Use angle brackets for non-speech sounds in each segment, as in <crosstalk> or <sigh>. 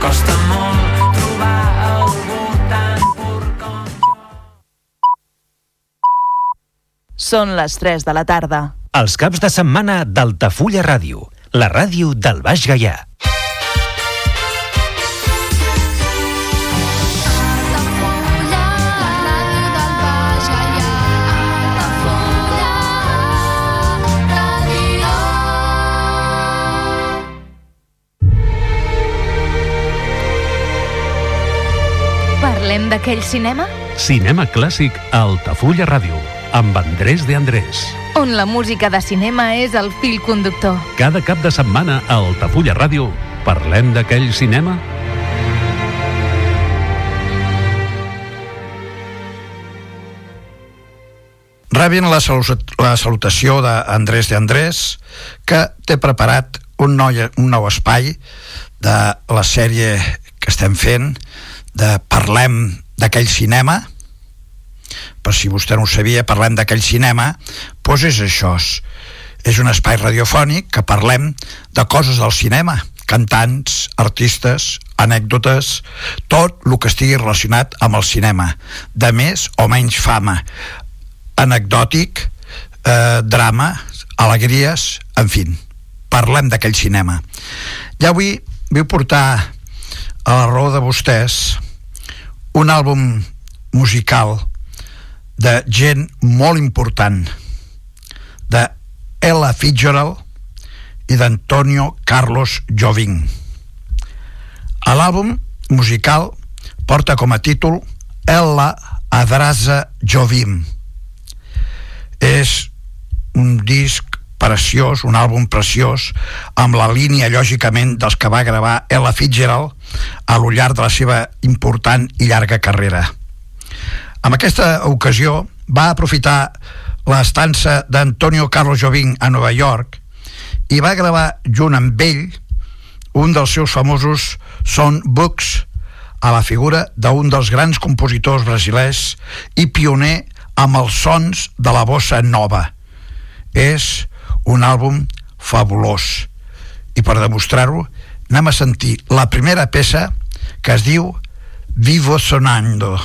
Costa molt trobar algú tan pur com jo. Són les 3 de la tarda. Els caps de setmana d'Altafulla Ràdio, la ràdio del Baix Gaià. D'aquell cinema Cinema clàssic a Altafulla Ràdio, amb Andrés de Andrés. on la música de cinema és el fil conductor. Cada cap de setmana a Altafulla Ràdio parlem d'aquell cinema Rebin la, salut la salutació d'Andrés de Andrés, que té preparat un, nou, un nou espai de la sèrie que estem fent, de Parlem d'aquell cinema, per si vostè no ho sabia, parlem d'aquell cinema, doncs és això. És un espai radiofònic que parlem de coses del cinema, cantants, artistes, anècdotes, tot el que estigui relacionat amb el cinema, de més o menys fama, anecdòtic, eh, drama, alegries, en fi, parlem d'aquell cinema. I avui vull portar a la raó de vostès un àlbum musical de gent molt important de Ella Fitzgerald i d'Antonio Carlos Jobim. L'àlbum musical porta com a títol Ella Adrasa Jovim. És un disc preciós, un àlbum preciós, amb la línia, lògicament, dels que va gravar Ella Fitzgerald a lo llarg de la seva important i llarga carrera. En aquesta ocasió va aprofitar l'estança d'Antonio Carlos Jobim a Nova York i va gravar junt amb ell un dels seus famosos songbooks a la figura d'un dels grans compositors brasilers i pioner amb els sons de la bossa nova. És un àlbum fabulós. I per demostrar-ho, anem a sentir la primera peça que es diu Vivo Sonando.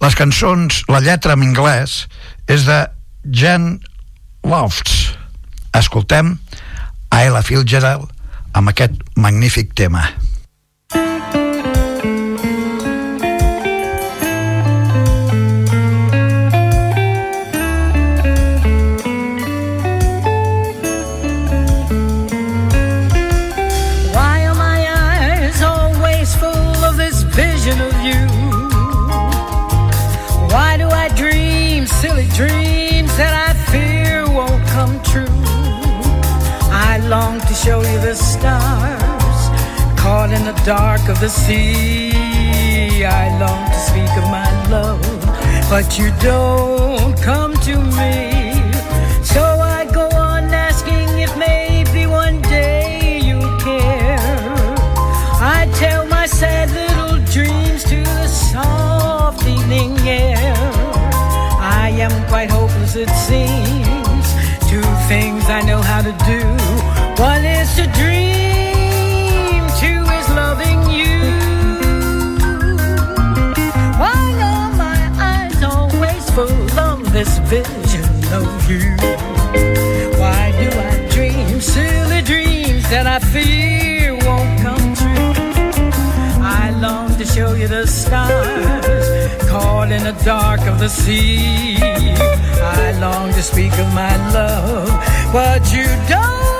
Les cançons, la lletra en anglès és de Jan Lofts. Escoltem a Ella Fitzgerald amb aquest magnífic tema. Dark of the sea. I long to speak of my love, but you don't come to me. So I go on asking if maybe one day you'll care. I tell my sad little dreams to the soft evening air. I am quite hopeless, it seems. Two things I know how to do. Why do I dream silly dreams that I fear won't come true? I long to show you the stars caught in the dark of the sea. I long to speak of my love, but you don't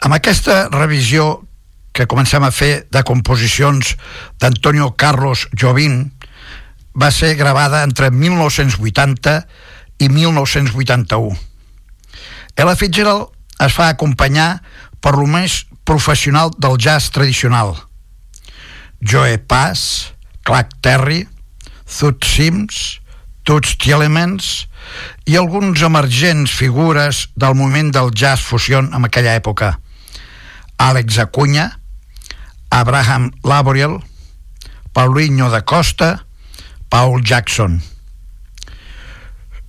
Amb aquesta revisió que comencem a fer de composicions d'Antonio Carlos Jobim va ser gravada entre 1980 i 1981. Ella Fitzgerald es fa acompanyar per lo més professional del jazz tradicional. Joe Pass, Clark Terry, Thud Sims, Toots Tielemans i alguns emergents figures del moment del jazz fusion en aquella època. Àlex Acuña, Abraham Laboriel, Paulinho da Costa, Paul Jackson.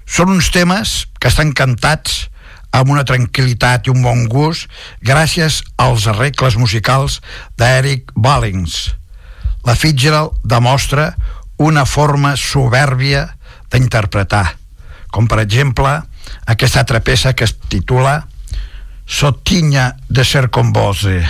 Són uns temes que estan cantats amb una tranquil·litat i un bon gust gràcies als arregles musicals d'Eric Ballings. La Fitzgerald demostra una forma soberbia d'interpretar, com per exemple aquesta altra peça que es titula Sottigna de Sercombose.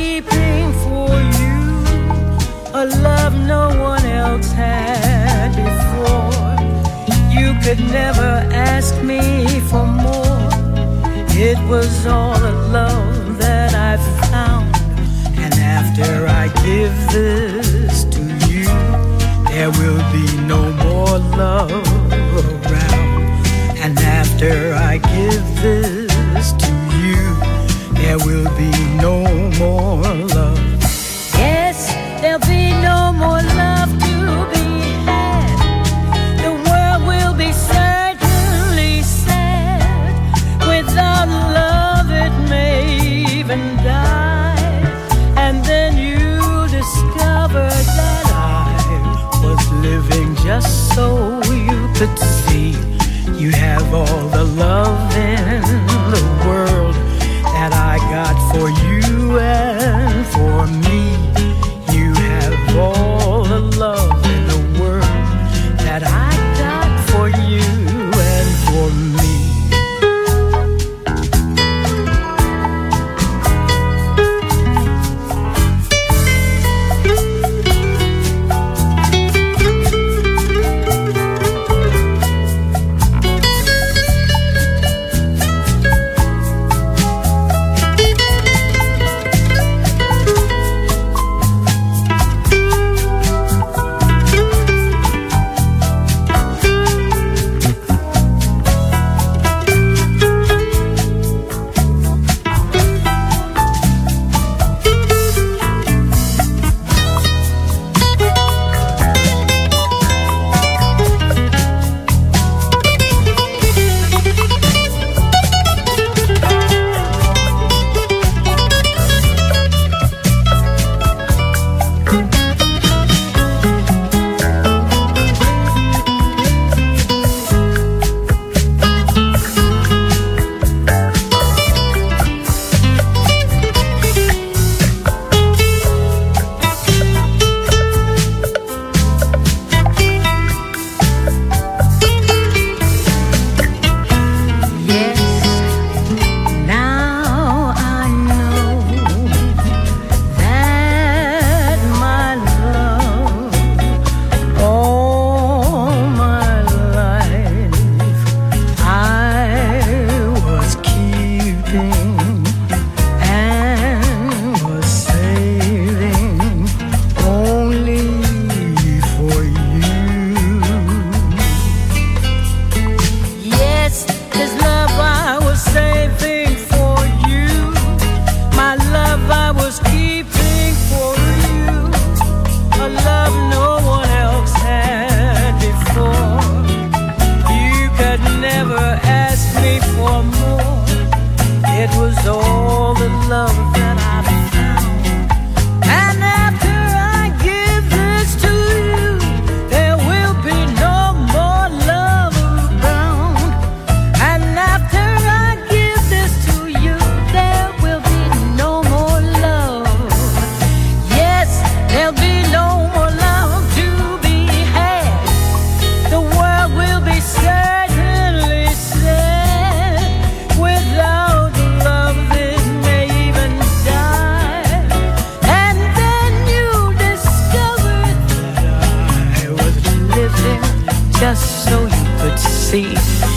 Was keeping for you. A love no one else had before. You could never ask me for more. It was all a love that I found. And after I give this to you, there will be no more love around. And after I give this to you, there will be no more love. Yes, there'll be no more love to be had. The world will be certainly sad. Without love, it may even die. And then you discover that I was living just so you could see. You have all the love so you could see.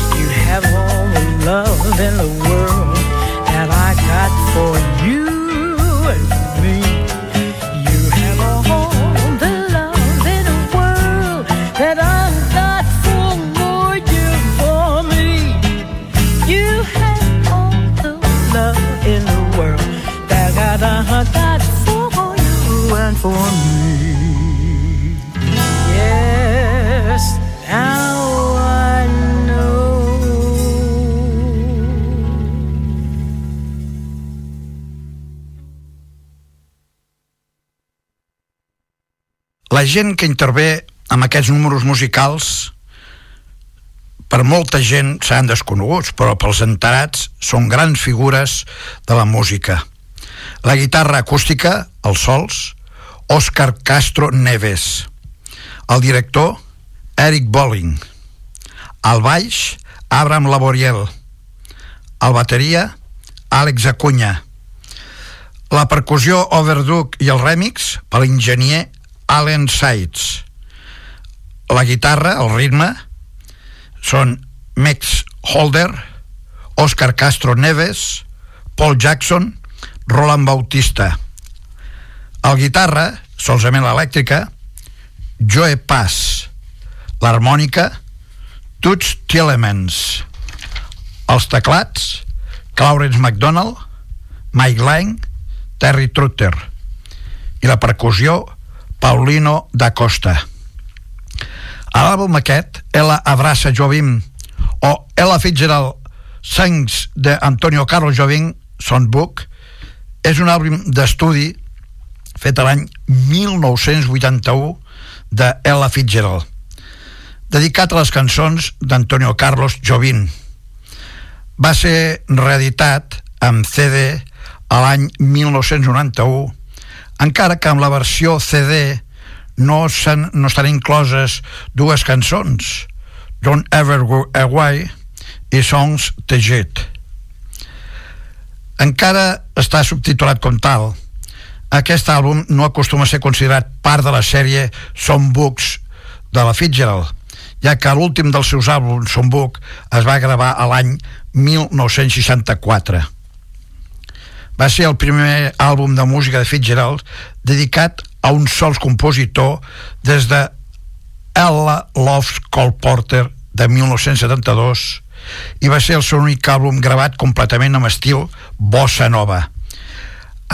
Gent que intervé amb aquests números musicals per molta gent seran desconeguts, però pels enterats són grans figures de la música. La guitarra acústica, els sols, Òscar Castro Neves. El director, Eric Bolling. El baix, Abraham Laboriel. El bateria, Àlex Acuña. La percussió overdub i el remix per l'enginyer Allen Sides. La guitarra, el ritme, són Max Holder, Oscar Castro Neves, Paul Jackson, Roland Bautista. El guitarra, solament l'elèctrica, Joe Pass. L'harmònica, Toots Tielemans. Els teclats, Clarence McDonald, Mike Lang, Terry Trutter. I la percussió, Paulino da Costa. A l'àlbum aquest, Ella abraça Jovim o Ella Fitzgerald Sings de Antonio Carlos Jovim Songbook és un àlbum d'estudi fet a l'any 1981 de Ella Fitzgerald dedicat a les cançons d'Antonio Carlos Jobim va ser reeditat amb CD a l'any 1991 encara que amb la versió CD no, s'han- no estan incloses dues cançons. Don't Ever Go Away i Songs to Jet encara està subtitulat com tal. Aquest àlbum no acostuma a ser considerat part de la sèrie Songbooks de la Fitzgerald ja que l'últim dels seus àlbums Songbook es va gravar a l'any 1964 va ser el primer àlbum de música de Fitzgerald dedicat a un sols compositor des de Ella Loves Cole Porter de 1972 i va ser el seu únic àlbum gravat completament amb estil bossa nova.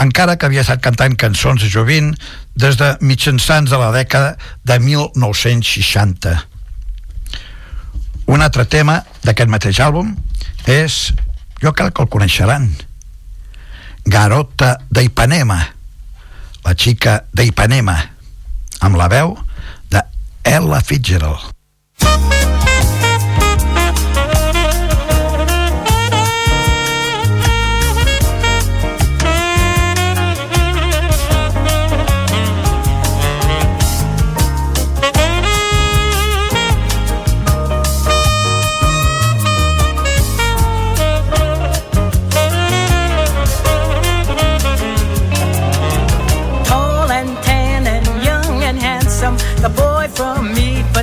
Encara que havia estat cantant cançons de Jovin des de mitjançants de la dècada de 1960 un altre tema d'aquest mateix àlbum és jo crec que el coneixeran Garota d'Ipanema. La xica d'Ipanema. Amb la veu de Ella Fitzgerald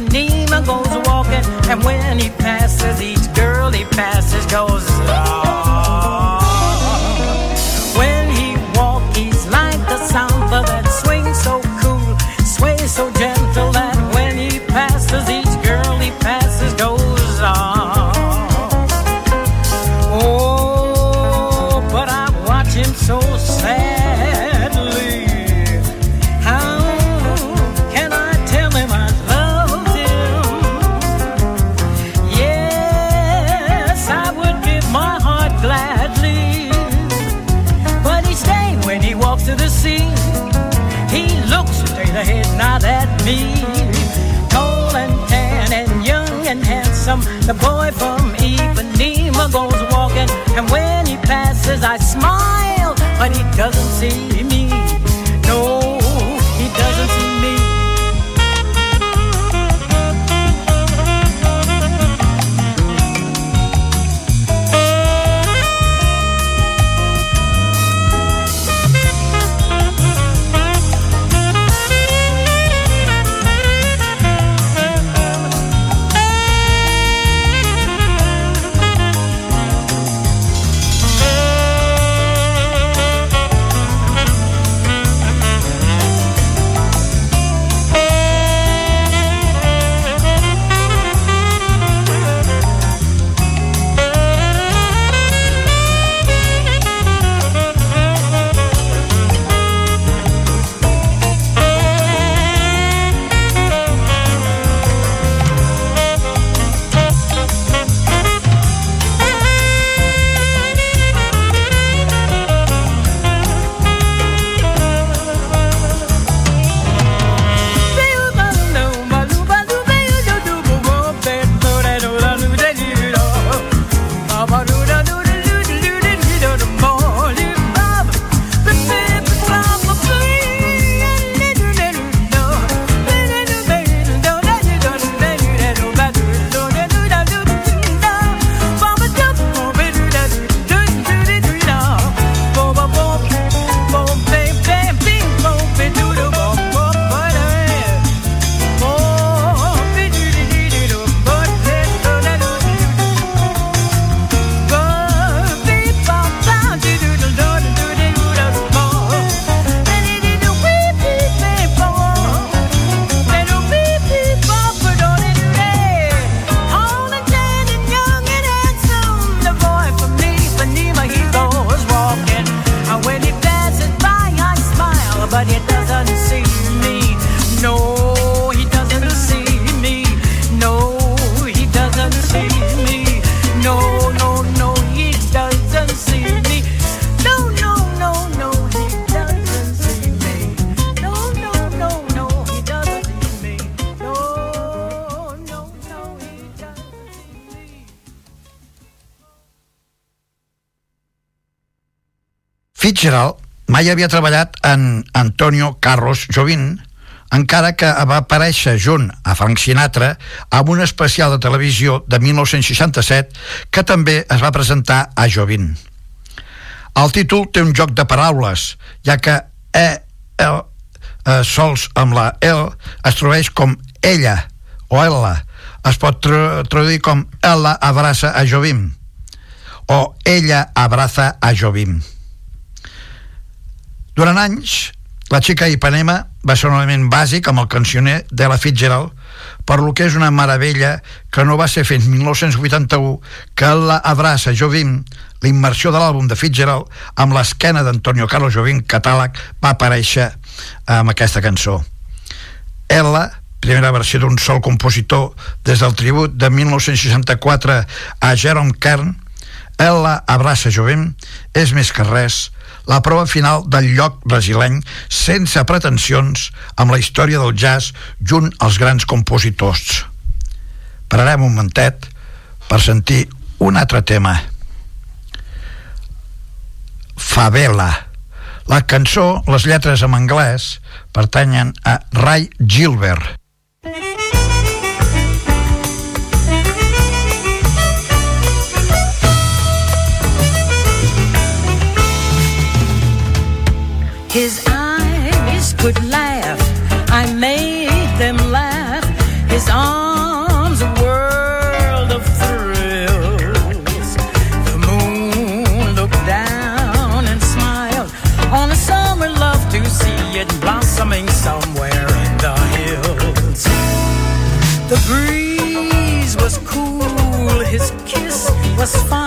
Ipanema goes walking, and when he passes, each girl he passes goes. "Ah." The boy from Ipanema goes walking, and when he passes, I smile, but he doesn't see me. Fitzgerald mai havia treballat en Antonio Carlos Jobim, encara que va aparèixer junt a Frank Sinatra amb un especial de televisió de 1967 que també es va presentar a Jobim. El títol té un joc de paraules, ja que E, el, eh, sols amb la L es tradueix com ella o ella. Es pot tra traduir com ella abraça a Jobim o ella abraza a Jobim. Durant anys, la xica Ipanema va ser un element bàsic amb el cancioner de la Fitzgerald, per lo que és una meravella que no va ser fins 1981 que la abraça Jovim, la immersió de l'àlbum de Fitzgerald amb l'esquena d'Antonio Carlos Jovim, catàleg, va aparèixer amb aquesta cançó. Ella, primera versió d'un sol compositor des del tribut de 1964 a Jerome Kern, Ella abraça Jovim, és més que res la prova final del lloc brasileny sense pretensions amb la història del jazz junt als grans compositors. Pararem un momentet per sentir un altre tema. Favela. La cançó, les lletres en anglès, pertanyen a Ray Gilbert. His eyes could laugh. I made them laugh. His arms a world of thrills. The moon looked down and smiled on a summer love to see it blossoming somewhere in the hills. The breeze was cool, his kiss was fire.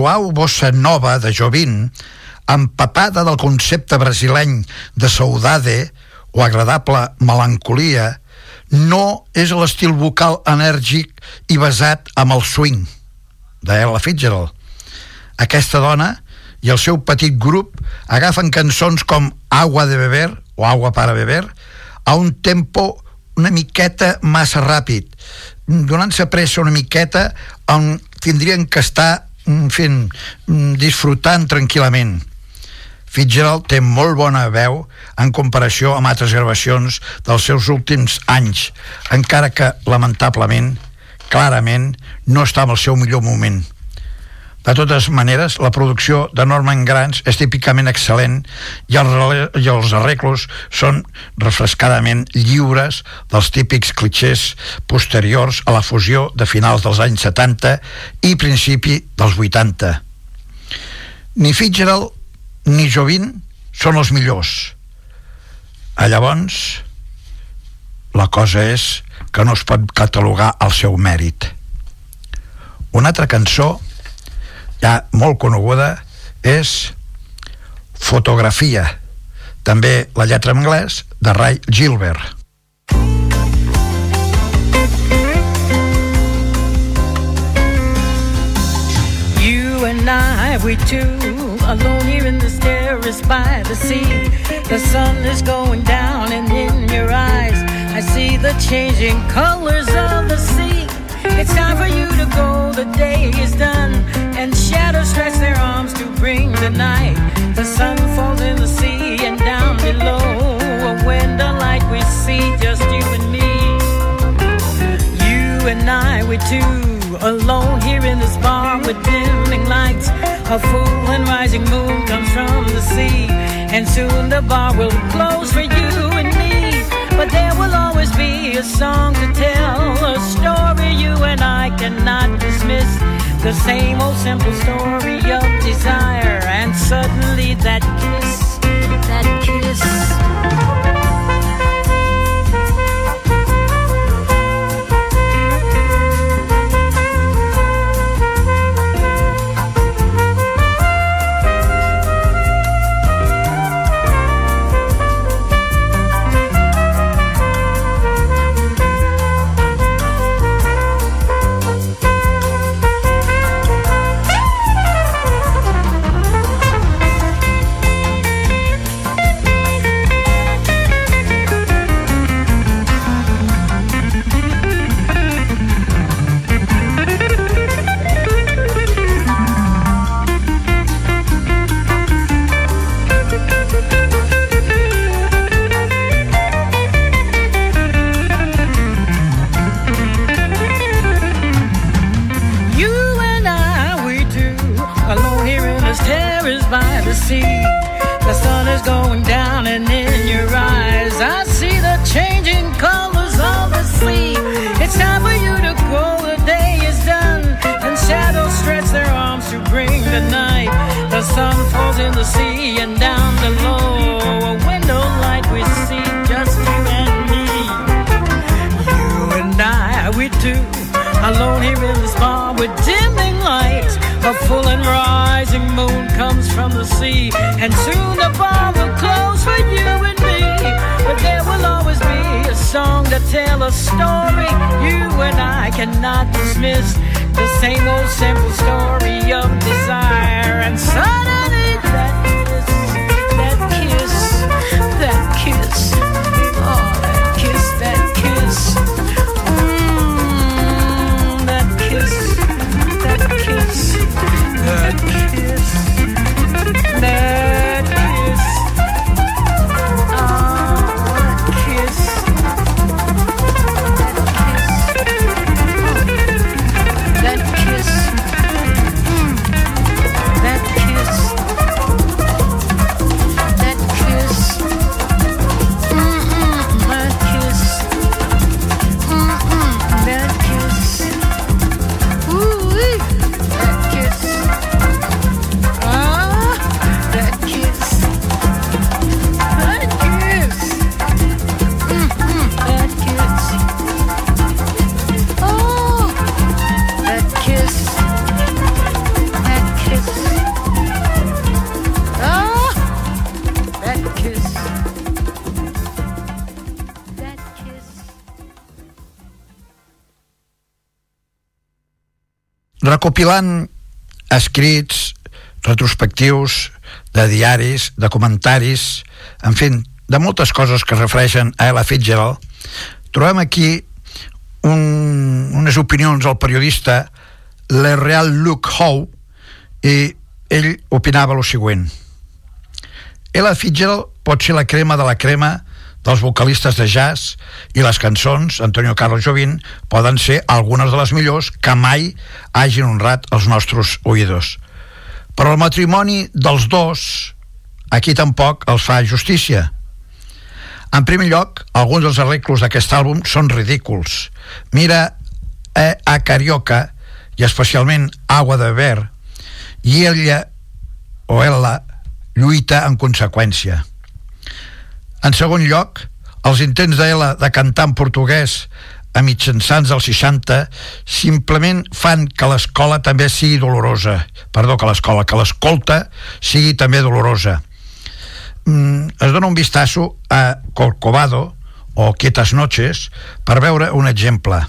Suau bossa nova de Jobim, empapada del concepte brasileny de saudade o agradable melancolia, no és l'estil vocal enèrgic i basat amb el swing de Ella Fitzgerald. Aquesta dona i el seu petit grup agafen cançons com Agua de beber o Agua para beber a un tempo una miqueta massa ràpid, donant-se pressa una miqueta on tindrien que estar fent, mm, disfrutant tranquil·lament. Fitzgerald té molt bona veu en comparació amb altres gravacions dels seus últims anys, encara que, lamentablement, clarament, no està en el seu millor moment. De totes maneres, la producció de Norman Granz és típicament excel·lent i els, i els arreglos són refrescadament lliures dels típics clichés posteriors a la fusió de finals dels anys 70 i principi dels 80. Ni Fitzgerald ni Jovin són els millors. A llavors, la cosa és que no es pot catalogar el seu mèrit. Una altra cançó ja molt coneguda és Fotografia també la lletra en anglès de Ray Gilbert You and I, we two, alone here in this terrace by the sea. The sun is going down, and in your eyes, I see the changing colors of the sea. It's time for you to go, the day is done, shadows stretch their arms to bring the night. The sun falls in the sea, and down below, a window light we see, just you and me. You and I, we two, alone here in this bar with dimming lights. A full and rising moon comes from the sea, and soon the bar will close for you and me. But there will always be a song to tell, a story you and I cannot dismiss. The same old simple story of desire, and suddenly that kiss, that kiss. Recopilant escrits retrospectius de diaris, de comentaris en fi, de moltes coses que es refereixen a Ella Fitzgerald trobem aquí un, unes opinions del periodista Le Real Luke Howe i ell opinava el següent. Ella Fitzgerald pot ser la crema de la crema dels vocalistes de jazz i les cançons Antonio Carlos Jobim poden ser algunes de les millors que mai hagin honrat els nostres oïdors. Però el matrimoni dels dos aquí tampoc els fa justícia. En primer lloc, alguns dels arreglos d'aquest àlbum són ridículs. Mira eh, a Carioca i especialment Agua de Ver i ella o ella lluita en conseqüència. En segon lloc, els intents d'ella de cantar en portuguès a mitjançants dels 60 simplement fan que l'escola també sigui dolorosa. Perdó, que l'escola, que l'escolta sigui també dolorosa. Mm, es dona un vistasso a Corcovado o Quietas Noches per veure un exemple.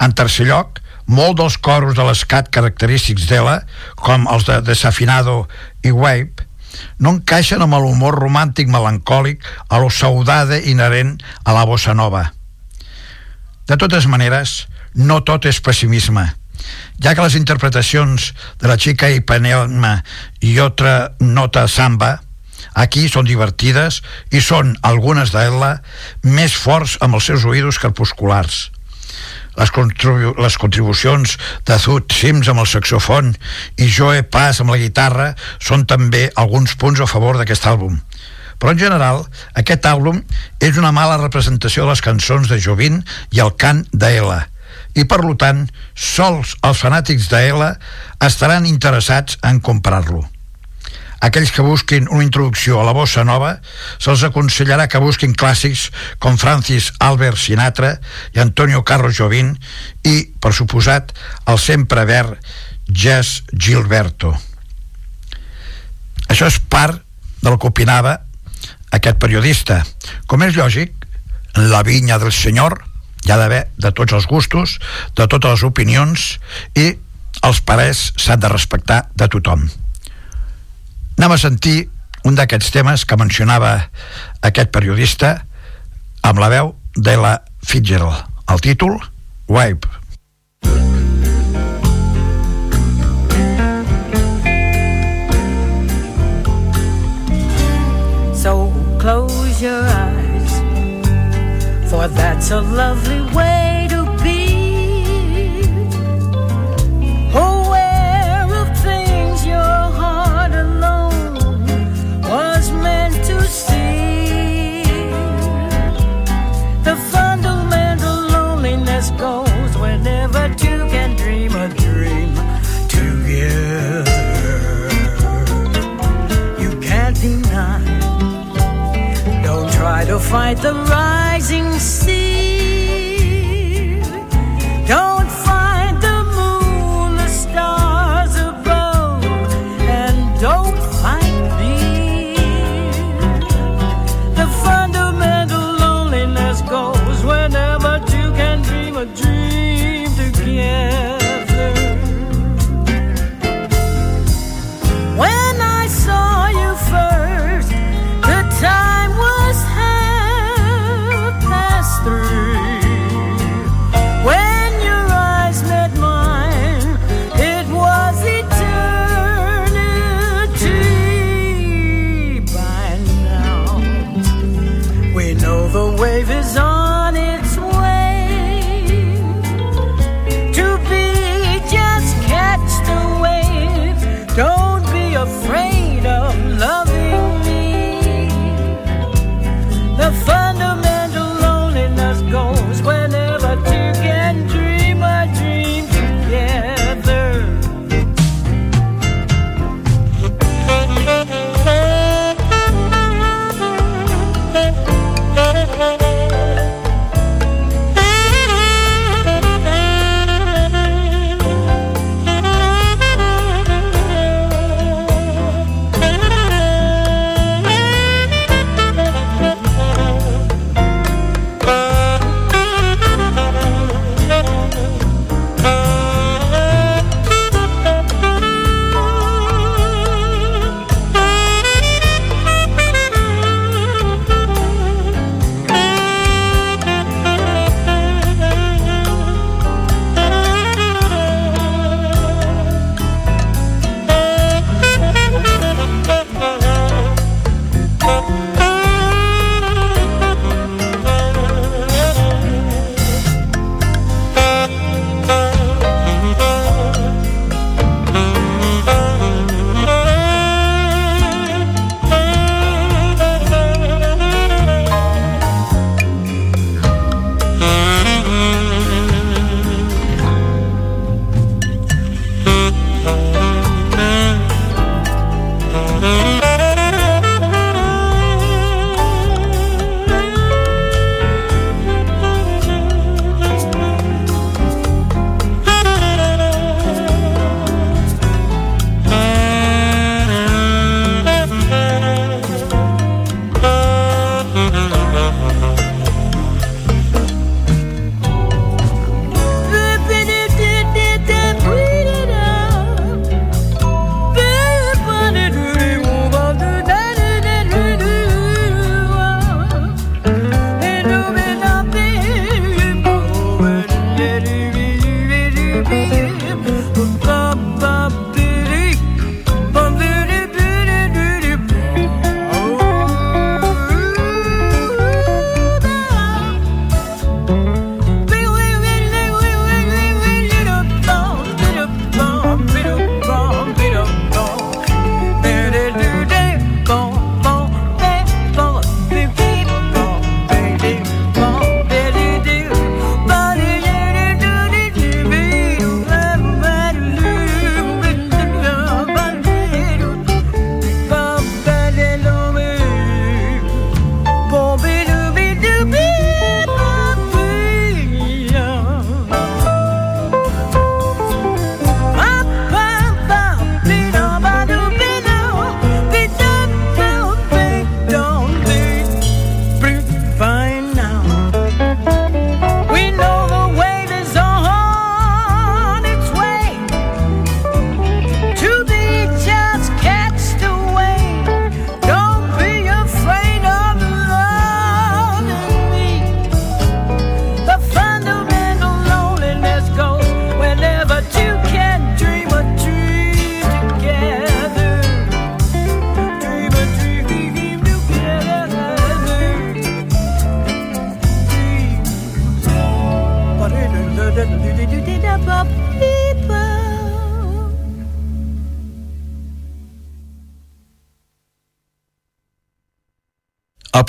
En tercer lloc, molt dels coros de l'escat característics d'ella, com els de Desafinado i Wave, no encaixen amb l'humor romàntic melancòlic a lo saudade inherent a la bossa nova. De totes maneres, no tot és pessimisme, ja que les interpretacions de la xica Ipanema i altra nota samba aquí són divertides i són algunes d'ella més forts amb els seus oïdos crepusculars les, contribu les contribucions de Zut Sims amb el saxofon i Joe Pass amb la guitarra són també alguns punts a favor d'aquest àlbum. Però en general, aquest àlbum és una mala representació de les cançons de Jovin i el cant d'Ela. I per tant, sols els fanàtics d'Ela estaran interessats en comprar-lo aquells que busquin una introducció a la bossa nova se'ls aconsellarà que busquin clàssics com Francis Albert Sinatra i Antonio Carlos Jobim i, per suposat, el sempre verd Jazz Gilberto. Això és part del que opinava aquest periodista. Com és lògic, en la vinya del senyor hi ha d'haver de tots els gustos, de totes les opinions i els parers s'han de respectar de tothom. Anem a sentir un d'aquests temes que mencionava aquest periodista amb la veu de la Fitzgerald. El títol, Wipe. So close your eyes, for that's a lovely way try to fight the rising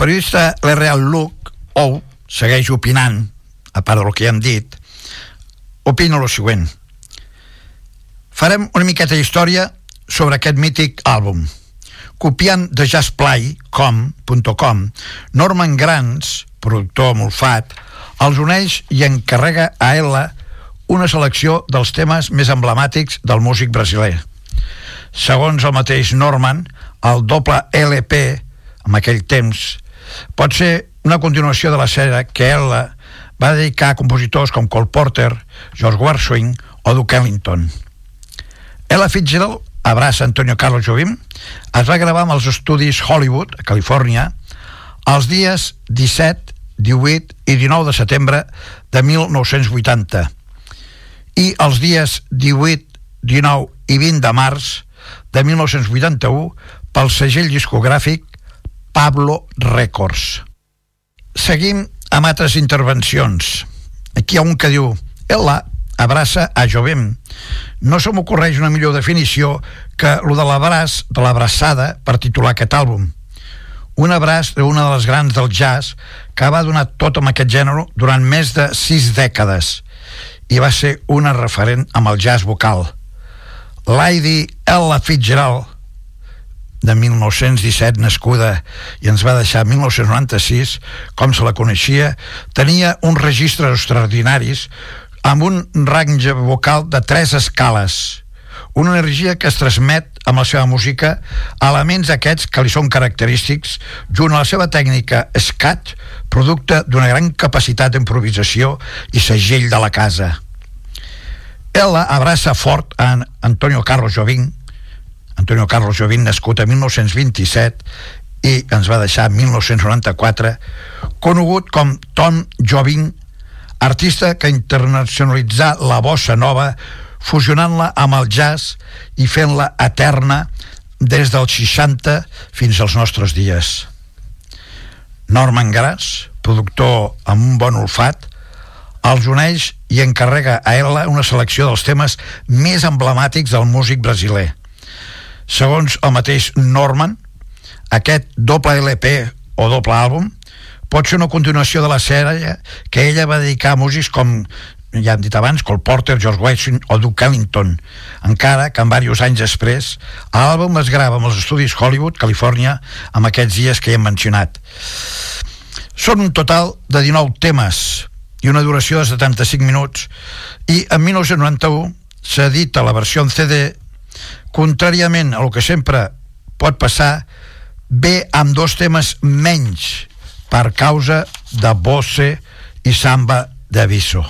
periodista l'R.L. Luke, ou, segueix opinant, a part del que ja hem dit, opina el següent. Farem una miqueta d'història sobre aquest mític àlbum. Copiant de jazzplay.com, Norman Grants, productor molfat, els uneix i encarrega a ella una selecció dels temes més emblemàtics del músic brasiler. Segons el mateix Norman, el doble LP, en aquell temps, pot ser una continuació de la sèrie que ella va dedicar a compositors com Cole Porter, George Gershwin o Duke Ellington. Ella Fitzgerald abraça Antonio Carlos Jobim es va gravar amb els estudis Hollywood, a Califòrnia, els dies 17, 18 i 19 de setembre de 1980 i els dies 18, 19 i 20 de març de 1981 pel segell discogràfic Pablo Records. Seguim amb altres intervencions. Aquí hi ha un que diu Ella abraça a Jovem. No se m'ocorreix una millor definició que lo de l'abraç, de l'abraçada, per titular aquest àlbum. Un abraç d'una de les grans del jazz que va donar tot amb aquest gènere durant més de sis dècades i va ser una referent amb el jazz vocal. Lady Ella Fitzgerald, de 1917 nascuda i ens va deixar 1996 com se la coneixia tenia uns registres extraordinaris amb un range vocal de tres escales una energia que es transmet amb la seva música elements aquests que li són característics junt a la seva tècnica scat producte d'una gran capacitat d'improvisació i segell de la casa. Ella abraça fort a Antonio Carlos Jobim Antonio Carlos Jobim, nascut a 1927 i ens va deixar 1994, conegut com Tom Jobim, artista que internacionalitzà la bossa nova fusionant-la amb el jazz i fent-la eterna des dels 60 fins als nostres dies. Norman Gras, productor amb un bon olfat, els uneix i encarrega a ella una selecció dels temes més emblemàtics del músic brasiler. Segons el mateix Norman, aquest doble LP o doble àlbum pot ser una continuació de la sèrie que ella va dedicar a músics com ja hem dit abans, Cole Porter, George Washington o Duke Ellington, encara que en diversos anys després l'àlbum es grava amb els estudis Hollywood, Califòrnia, amb aquests dies que ja hem mencionat. Són un total de 19 temes i una duració de 75 minuts i en 1991 s'edita la versió en CD contràriament a el que sempre pot passar ve amb dos temes menys per causa de Bosse i Samba d'Aviso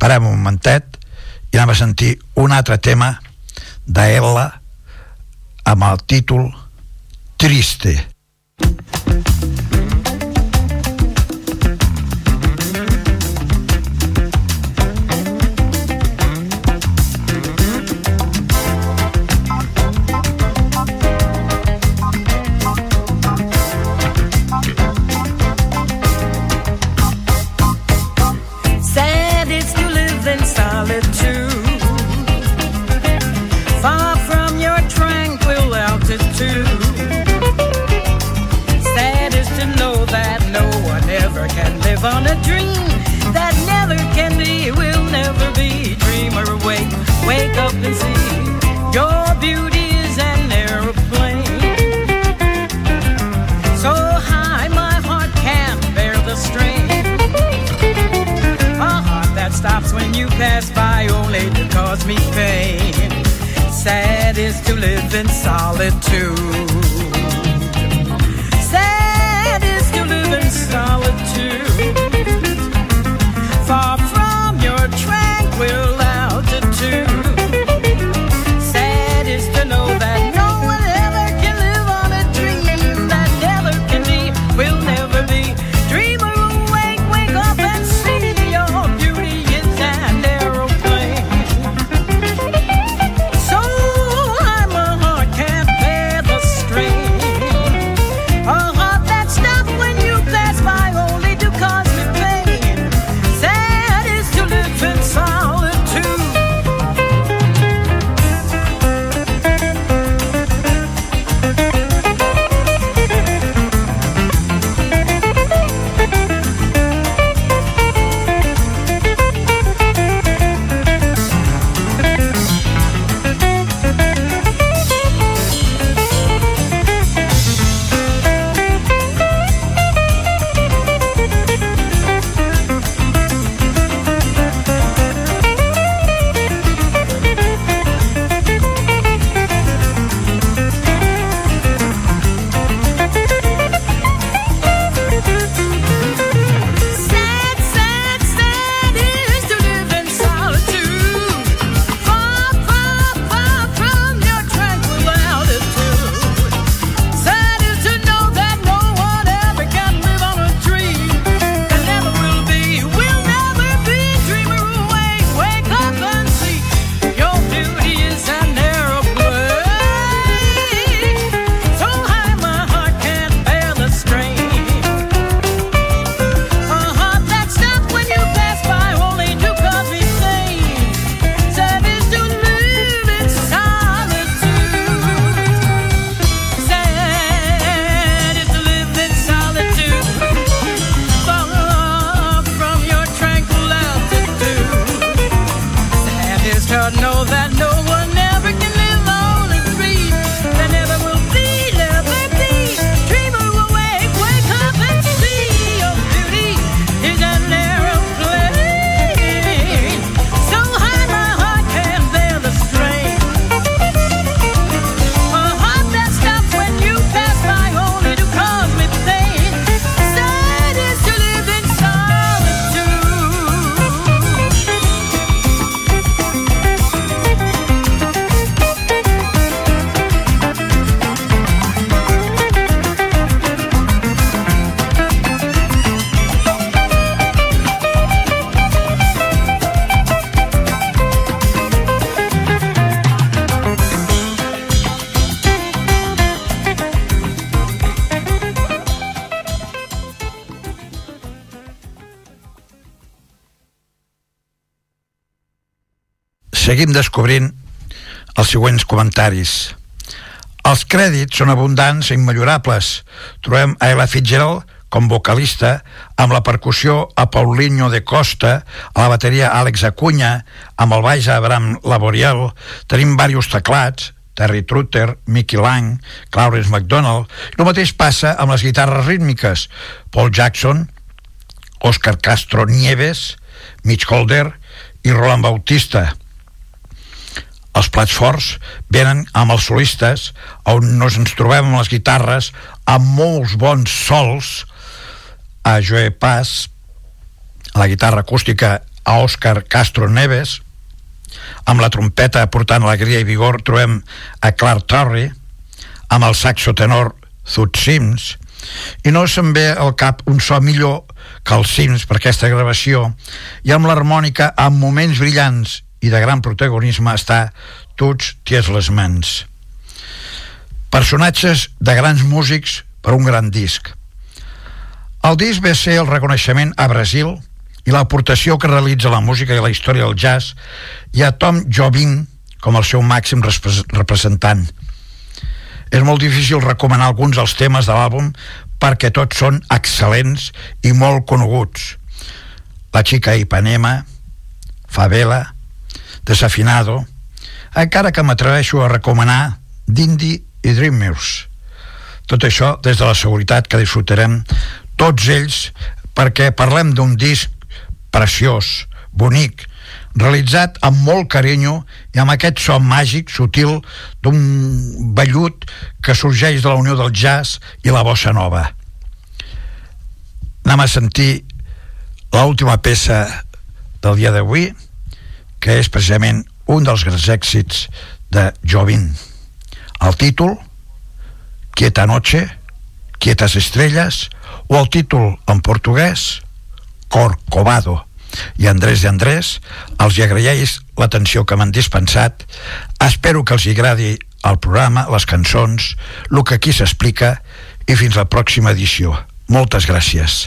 parem un momentet i anem a sentir un altre tema d'Ella amb el títol Triste. Sad live on a dream that never can be, will never be. Dreamer, wake, wake up and see your beauty is an aeroplane. So high, my heart can't bear the strain. A heart that stops when you pass by only to cause me pain. Sad is to live in solitude. In solitude. Far from your tranquil know that no seguim descobrint els següents comentaris. Els crèdits són abundants i immellorables. Trobem a Ella Fitzgerald com vocalista, amb la percussió a Paulinho de Costa, a la bateria Àlex Acuña, amb el baix a Abraham Laboriel, tenim diversos teclats, Terry Trutter, Mickey Lang, Clarence McDonald, el mateix passa amb les guitarres rítmiques, Paul Jackson, Oscar Castro Nieves, Mitch Holder i Roland Bautista. Els plats forts venen amb els solistes on nos ens trobem amb les guitarres amb molts bons sols. A Joe Paz a la guitarra acústica a Òscar Castro Neves. Amb la trompeta portant alegria i vigor trobem a Clark Torrey amb el saxo tenor Thud Sims. I no se'n ve al cap un so millor que el Sims per aquesta gravació. I amb l'harmònica amb moments brillants i de gran protagonisme està Tots ties les mans personatges de grans músics per un gran disc el disc ve a ser el reconeixement a Brasil i l'aportació que realitza la música i la història del jazz i a Tom Jobim com el seu màxim repres- representant. És molt difícil recomanar alguns dels temes de l'àlbum perquè tots són excel·lents i molt coneguts. La xica Ipanema, Favela, Desafinado, encara que m'atreveixo a recomanar Dindy i Dreamers. Tot això des de la seguretat que disfrutarem tots ells perquè parlem d'un disc preciós, bonic, realitzat amb molt carinyo i amb aquest so màgic, sutil, d'un vellut que sorgeix de la unió del jazz i la bossa nova. Anem a sentir l'última peça del dia d'avui, que és precisament un dels grans èxits de Jovin. El títol, Quieta noche, Quietas estrelles, o el títol en portuguès, Corcovado. I Andrés i Andrés, els hi agraeix l'atenció que m'han dispensat. Espero que els hi agradi el programa, les cançons, el que aquí s'explica i fins la pròxima edició. Moltes gràcies.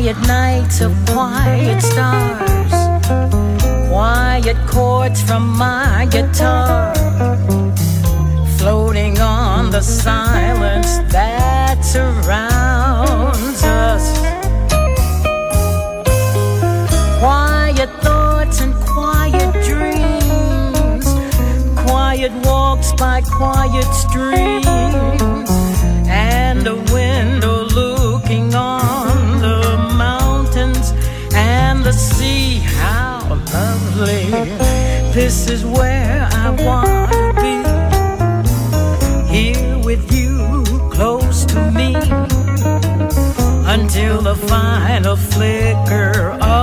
Quiet nights of quiet stars, quiet chords from my guitar, floating on the silence that surrounds us. Quiet thoughts and quiet dreams, quiet walks by quiet streams, lovely! This is where I want to be. Here with you, close to me, until the final flicker of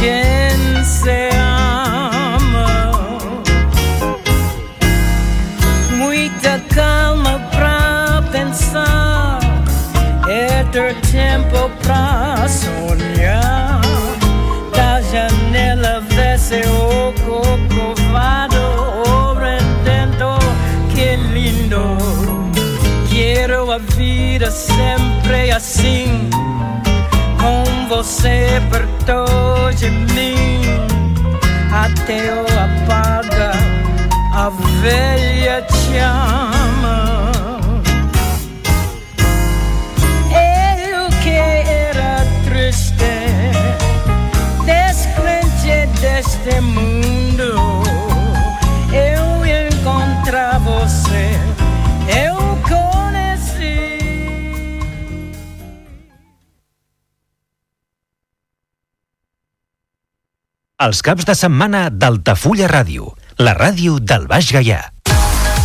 quien se ama. Muita calma pra pensar, é ter tempo pra sonhar. Você perto de mim, até o apaga a velha chama. Eu que era triste, descrente deste mundo, Els caps de setmana d'Altafulla Ràdio, la ràdio del Baix Gaià.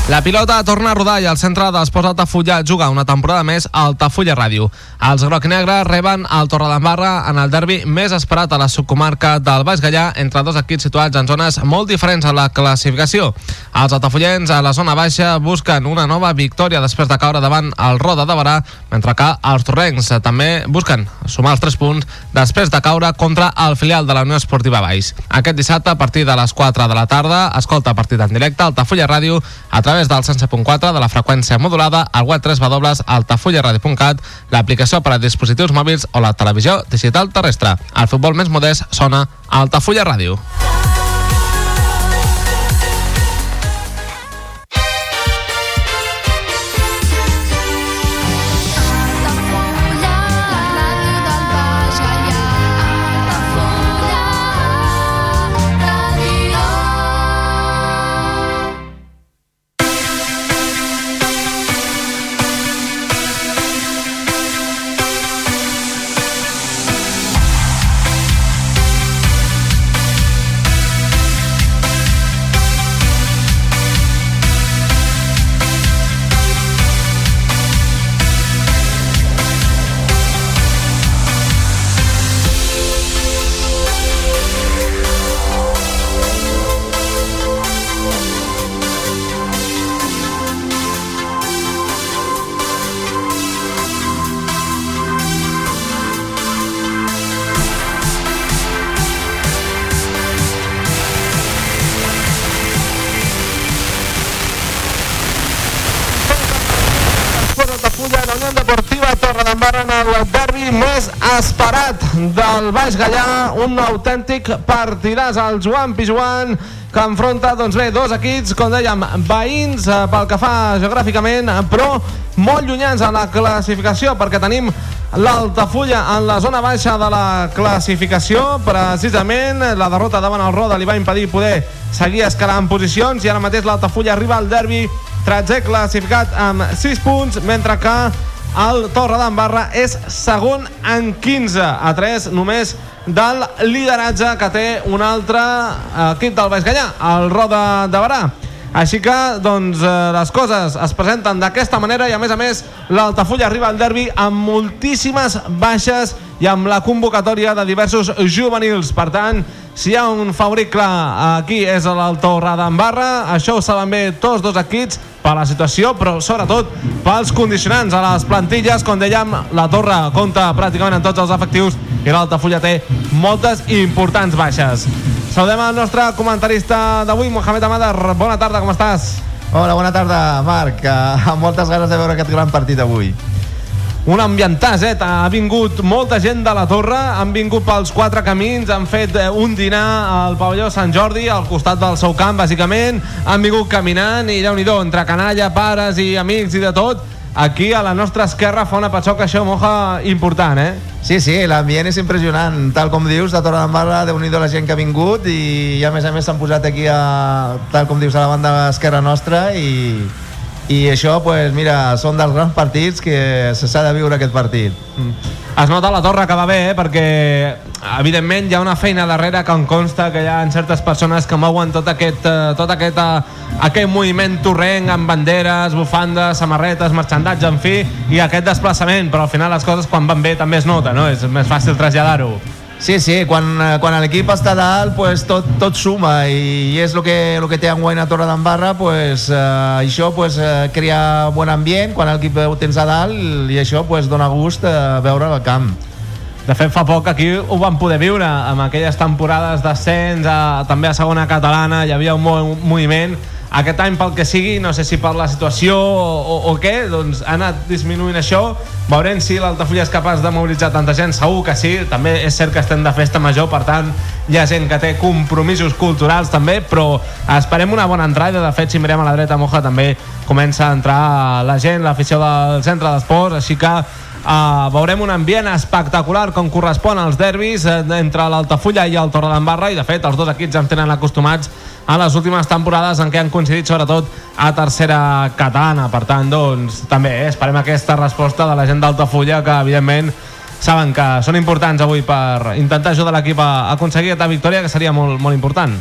La pilota torna a rodar i el centre d'Esports Altafulla juga una temporada més a Altafulla Ràdio. Els groc-negres reben el Torredembarra en el derbi més esperat a la subcomarca del Baix Gallà entre dos equips situats en zones molt diferents a la classificació. Els altafullens a la zona baixa busquen una nova victòria després de caure davant el Roda de Barà, mentre que els torrencs també busquen sumar els 3 punts després de caure contra el filial de la Unió Esportiva Baix. Aquest dissabte, a partir de les 4 de la tarda, escolta partit en directe a Altafulla Ràdio a través del 107.4 de la freqüència modulada al web 3 www.altafullaradio.cat, l'aplicació per a dispositius mòbils o la televisió digital terrestre. El futbol més modest sona a Altafulla Ràdio. Del Baix Gallà, un autèntic partidàs al Joan Pijuan que enfronta, doncs bé, dos equips, com dèiem, veïns eh, pel que fa geogràficament, però molt llunyans a la classificació, perquè tenim l'Altafulla en la zona baixa de la classificació, precisament la derrota davant el Roda li va impedir poder seguir escalant posicions i ara mateix l'Altafulla arriba al derbi 13 classificat amb 6 punts, mentre que el Torre d'Embarra és segon en 15, a 3 només del lideratge que té un altre equip del Baix Gallà, el Roda de Barà. Així que, doncs, eh, les coses es presenten d'aquesta manera i, a més a més, l'Altafulla arriba al derbi amb moltíssimes baixes i amb la convocatòria de diversos juvenils. Per tant, si hi ha un favorit clar aquí és el Torre d'Embarra, això ho saben bé tots dos equips per la situació, però sobretot pels condicionants a les plantilles. Com dèiem, la Torre compta pràcticament amb tots els efectius i l'Altafulla té moltes i importants baixes. Saludem el nostre comentarista d'avui, Mohamed Amadar. Bona tarda, com estàs? Hola, bona tarda, Marc. Uh, amb moltes ganes de veure aquest gran partit avui. Un ambientàs, eh? Ha vingut molta gent de la Torre, han vingut pels quatre camins, han fet eh, un dinar al pavelló Sant Jordi, al costat del seu camp, bàsicament, han vingut caminant i, déu nhi entre canalla, pares i amics i de tot, aquí a la nostra esquerra fa una patxoca això, moja, important, eh? Sí, sí, l'ambient és impressionant. Tal com dius, de Torre d'Embarra, déu nhi la gent que ha vingut i, a més a més s'han posat aquí, a, tal com dius, a la banda esquerra nostra i, i això, pues, mira, són dels grans partits que s'ha de viure aquest partit. Mm. Es nota la torre que va bé, eh? perquè evidentment hi ha una feina darrere que em consta que hi ha certes persones que mouen tot aquest, eh, tot aquest, eh, aquest moviment torrenc amb banderes, bufandes, samarretes, marxandatge, en fi, i aquest desplaçament, però al final les coses quan van bé també es nota, no? És més fàcil traslladar-ho. Sí, sí, quan, eh, quan l'equip està dalt, pues, tot, tot suma i és el que, el que té enguany a Torre d'Embarra, pues, eh, això pues, eh, crea bon ambient quan l'equip ho tens a dalt i això pues, dona gust eh, veure el camp. De fet, fa poc aquí ho vam poder viure amb aquelles temporades d'ascens, també a segona catalana, hi havia un moviment. Aquest any, pel que sigui, no sé si per la situació o, o, o què, doncs ha anat disminuint això. Veurem si l'Altafulla és capaç de mobilitzar tanta gent, segur que sí. També és cert que estem de festa major, per tant, hi ha gent que té compromisos culturals també, però esperem una bona entrada. De fet, si mirem a la dreta, Moja també comença a entrar la gent, l'afició del centre d'esports, així que Uh, veurem un ambient espectacular com correspon als derbis eh, entre l'Altafulla i el Torredembarra i de fet els dos equips ens tenen acostumats a les últimes temporades en què han coincidit sobretot a tercera catalana per tant doncs també eh, esperem aquesta resposta de la gent d'Altafulla que evidentment saben que són importants avui per intentar ajudar l'equip a aconseguir aquesta victòria que seria molt, molt important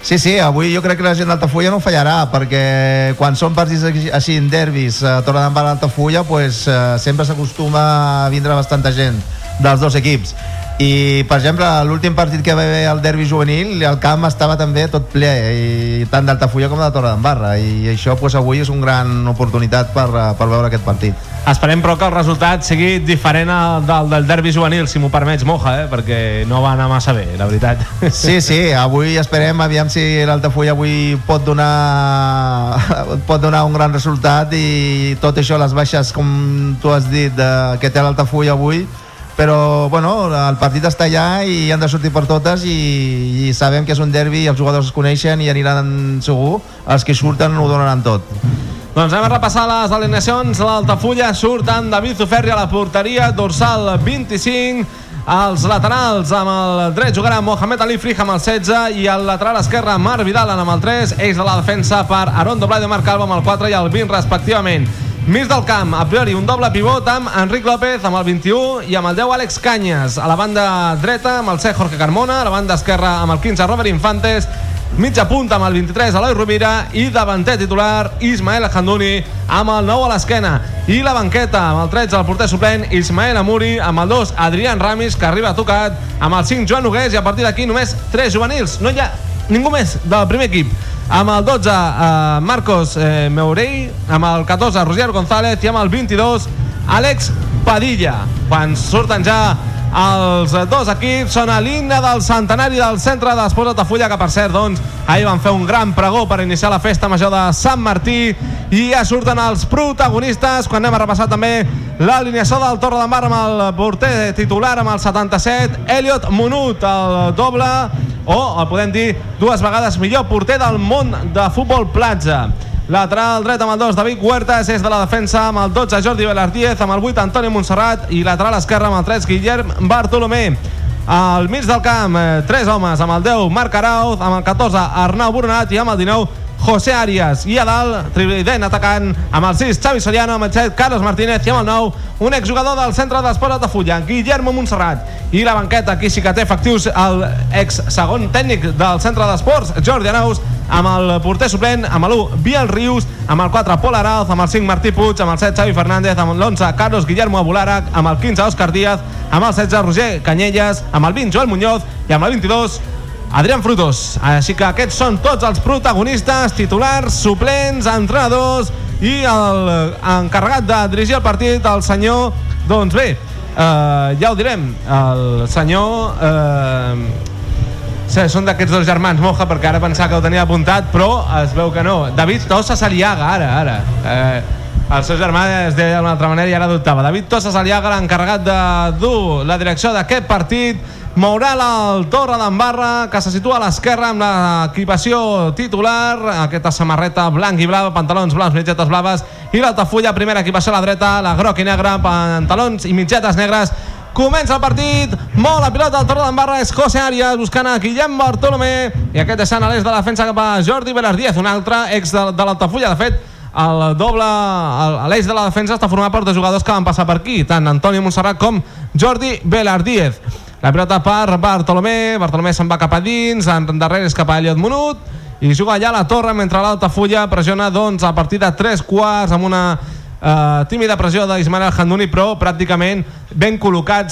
Sí, sí, avui jo crec que la gent d'Altafulla no fallarà, perquè quan són partits així- en derbis a Torredembarra Altafulla, pues, eh, sempre s'acostuma a vindre bastanta gent dels dos equips. I, per exemple, l'últim partit que va haver al derbi juvenil, el camp estava també tot ple, i tant d'Altafulla com de Torredembarra, i això pues, avui és una gran oportunitat per, eh, per veure aquest partit. Esperem, però, que el resultat sigui diferent al del, del derbi juvenil, si m'ho permets, Moja, eh? perquè no va anar massa bé, la veritat. Sí, sí, avui esperem, aviam si l'Altafulla avui pot donar, <laughs> pot donar un gran resultat i tot això, les baixes, com tu has dit, de, que té l'Altafulla avui, però bueno, el partit està allà i han de sortir per totes i, i sabem que és un derbi i els jugadors es coneixen i aniran segur, els que surten ho donaran tot. Doncs anem a repassar les alineacions. L'Altafulla surt amb David Zuferri a la porteria, dorsal 25, els laterals amb el dret jugarà Mohamed Ali Frija amb el 16 i el lateral esquerre Marc Vidal amb el 3, eix de la defensa per Aron Doblai de Marc Alba amb el 4 i el 20 respectivament. Mig del camp, a priori un doble pivot amb Enric López amb el 21 i amb el 10 Àlex Canyes. A la banda dreta amb el C Jorge Carmona, a la banda esquerra amb el 15 Robert Infantes, mitja punta amb el 23 Eloi Rovira i davanter titular Ismael Handuni amb el 9 a l'esquena i la banqueta amb el 13 el porter suplent Ismael Amuri amb el 2 Adrián Ramis que arriba tocat amb el 5 Joan Nogués i a partir d'aquí només 3 juvenils no hi ha ningú més del primer equip amb el 12 eh, Marcos eh, Meurei amb el 14 Roger González. I amb el 22 Àlex Padilla. Quan surten ja els dos equips són a l'himne del centenari del centre d'Esports Altafulla que per cert doncs ahir van fer un gran pregó per iniciar la festa major de Sant Martí. I ja surten els protagonistes. Quan anem a repassar també l'alineació del Torre de Mar amb el porter titular amb el 77 Elliot Monut el doble o el podem dir dues vegades millor porter del món de futbol platja Lateral dret amb el 2, David Huertas, és de la defensa amb el 12, Jordi Belardiez, amb el 8, Antonio Montserrat, i lateral esquerre amb el 3, Guillem Bartolomé. Al mig del camp, eh, tres homes, amb el 10, Marc Arauz, amb el 14, Arnau Boronat, i amb el 19, José Arias. I a dalt, trident atacant, amb el 6, Xavi Soriano, amb el 7, Carlos Martínez, i amb el 9, un exjugador del centre d'Esport de Fulla, Guillermo Montserrat. I la banqueta, aquí sí que té efectius el ex segon tècnic del centre d'esports, Jordi Anaus, amb el porter suplent, amb l'1, Biel Rius, amb el 4, Pol Arauz, amb el 5, Martí Puig, amb el 7, Xavi Fernández, amb l'11, Carlos Guillermo Abularac, amb el 15, Òscar Díaz, amb el 16, Roger Canyelles, amb el 20, Joel Muñoz, i amb el 22, Adrián Frutos. Així que aquests són tots els protagonistes, titulars, suplents, entrenadors i el encarregat de dirigir el partit, el senyor... Doncs bé, eh, ja ho direm, el senyor... Eh, Sí, són d'aquests dos germans Moja, perquè ara pensava que ho tenia apuntat, però es veu que no. David Tossa Saliaga, ara, ara. Eh, el seu germà es deia d'una altra manera i ara dubtava. David Tossa Saliaga, l'encarregat de dur la direcció d'aquest partit, mourà el Torre d'Embarra, que se situa a l'esquerra amb l'equipació titular, aquesta samarreta blanc i blau, pantalons blaus, mitgetes blaves, i l'Altafulla, primera equipació a la dreta, la groc i negra, pantalons i mitgetes negres, Comença el partit, mou la pilota al Torre d'Embarra, és José Arias buscant a Guillem Bartolomé i aquest deixant a l'est de la defensa cap a Jordi Belardiez, un altre ex de, de l'Altafulla. De fet, el doble, l'eix de la defensa està format per dos jugadors que van passar per aquí, tant Antonio Montserrat com Jordi Belardiez. La pilota per Bartolomé, Bartolomé se'n va cap a dins, en darrere és cap a Elliot Munut, i juga allà a la torre mentre l'Altafulla pressiona doncs, a partir de 3 quarts amb una eh, tímida pressió d'Ismael Handuni però pràcticament ben col·locats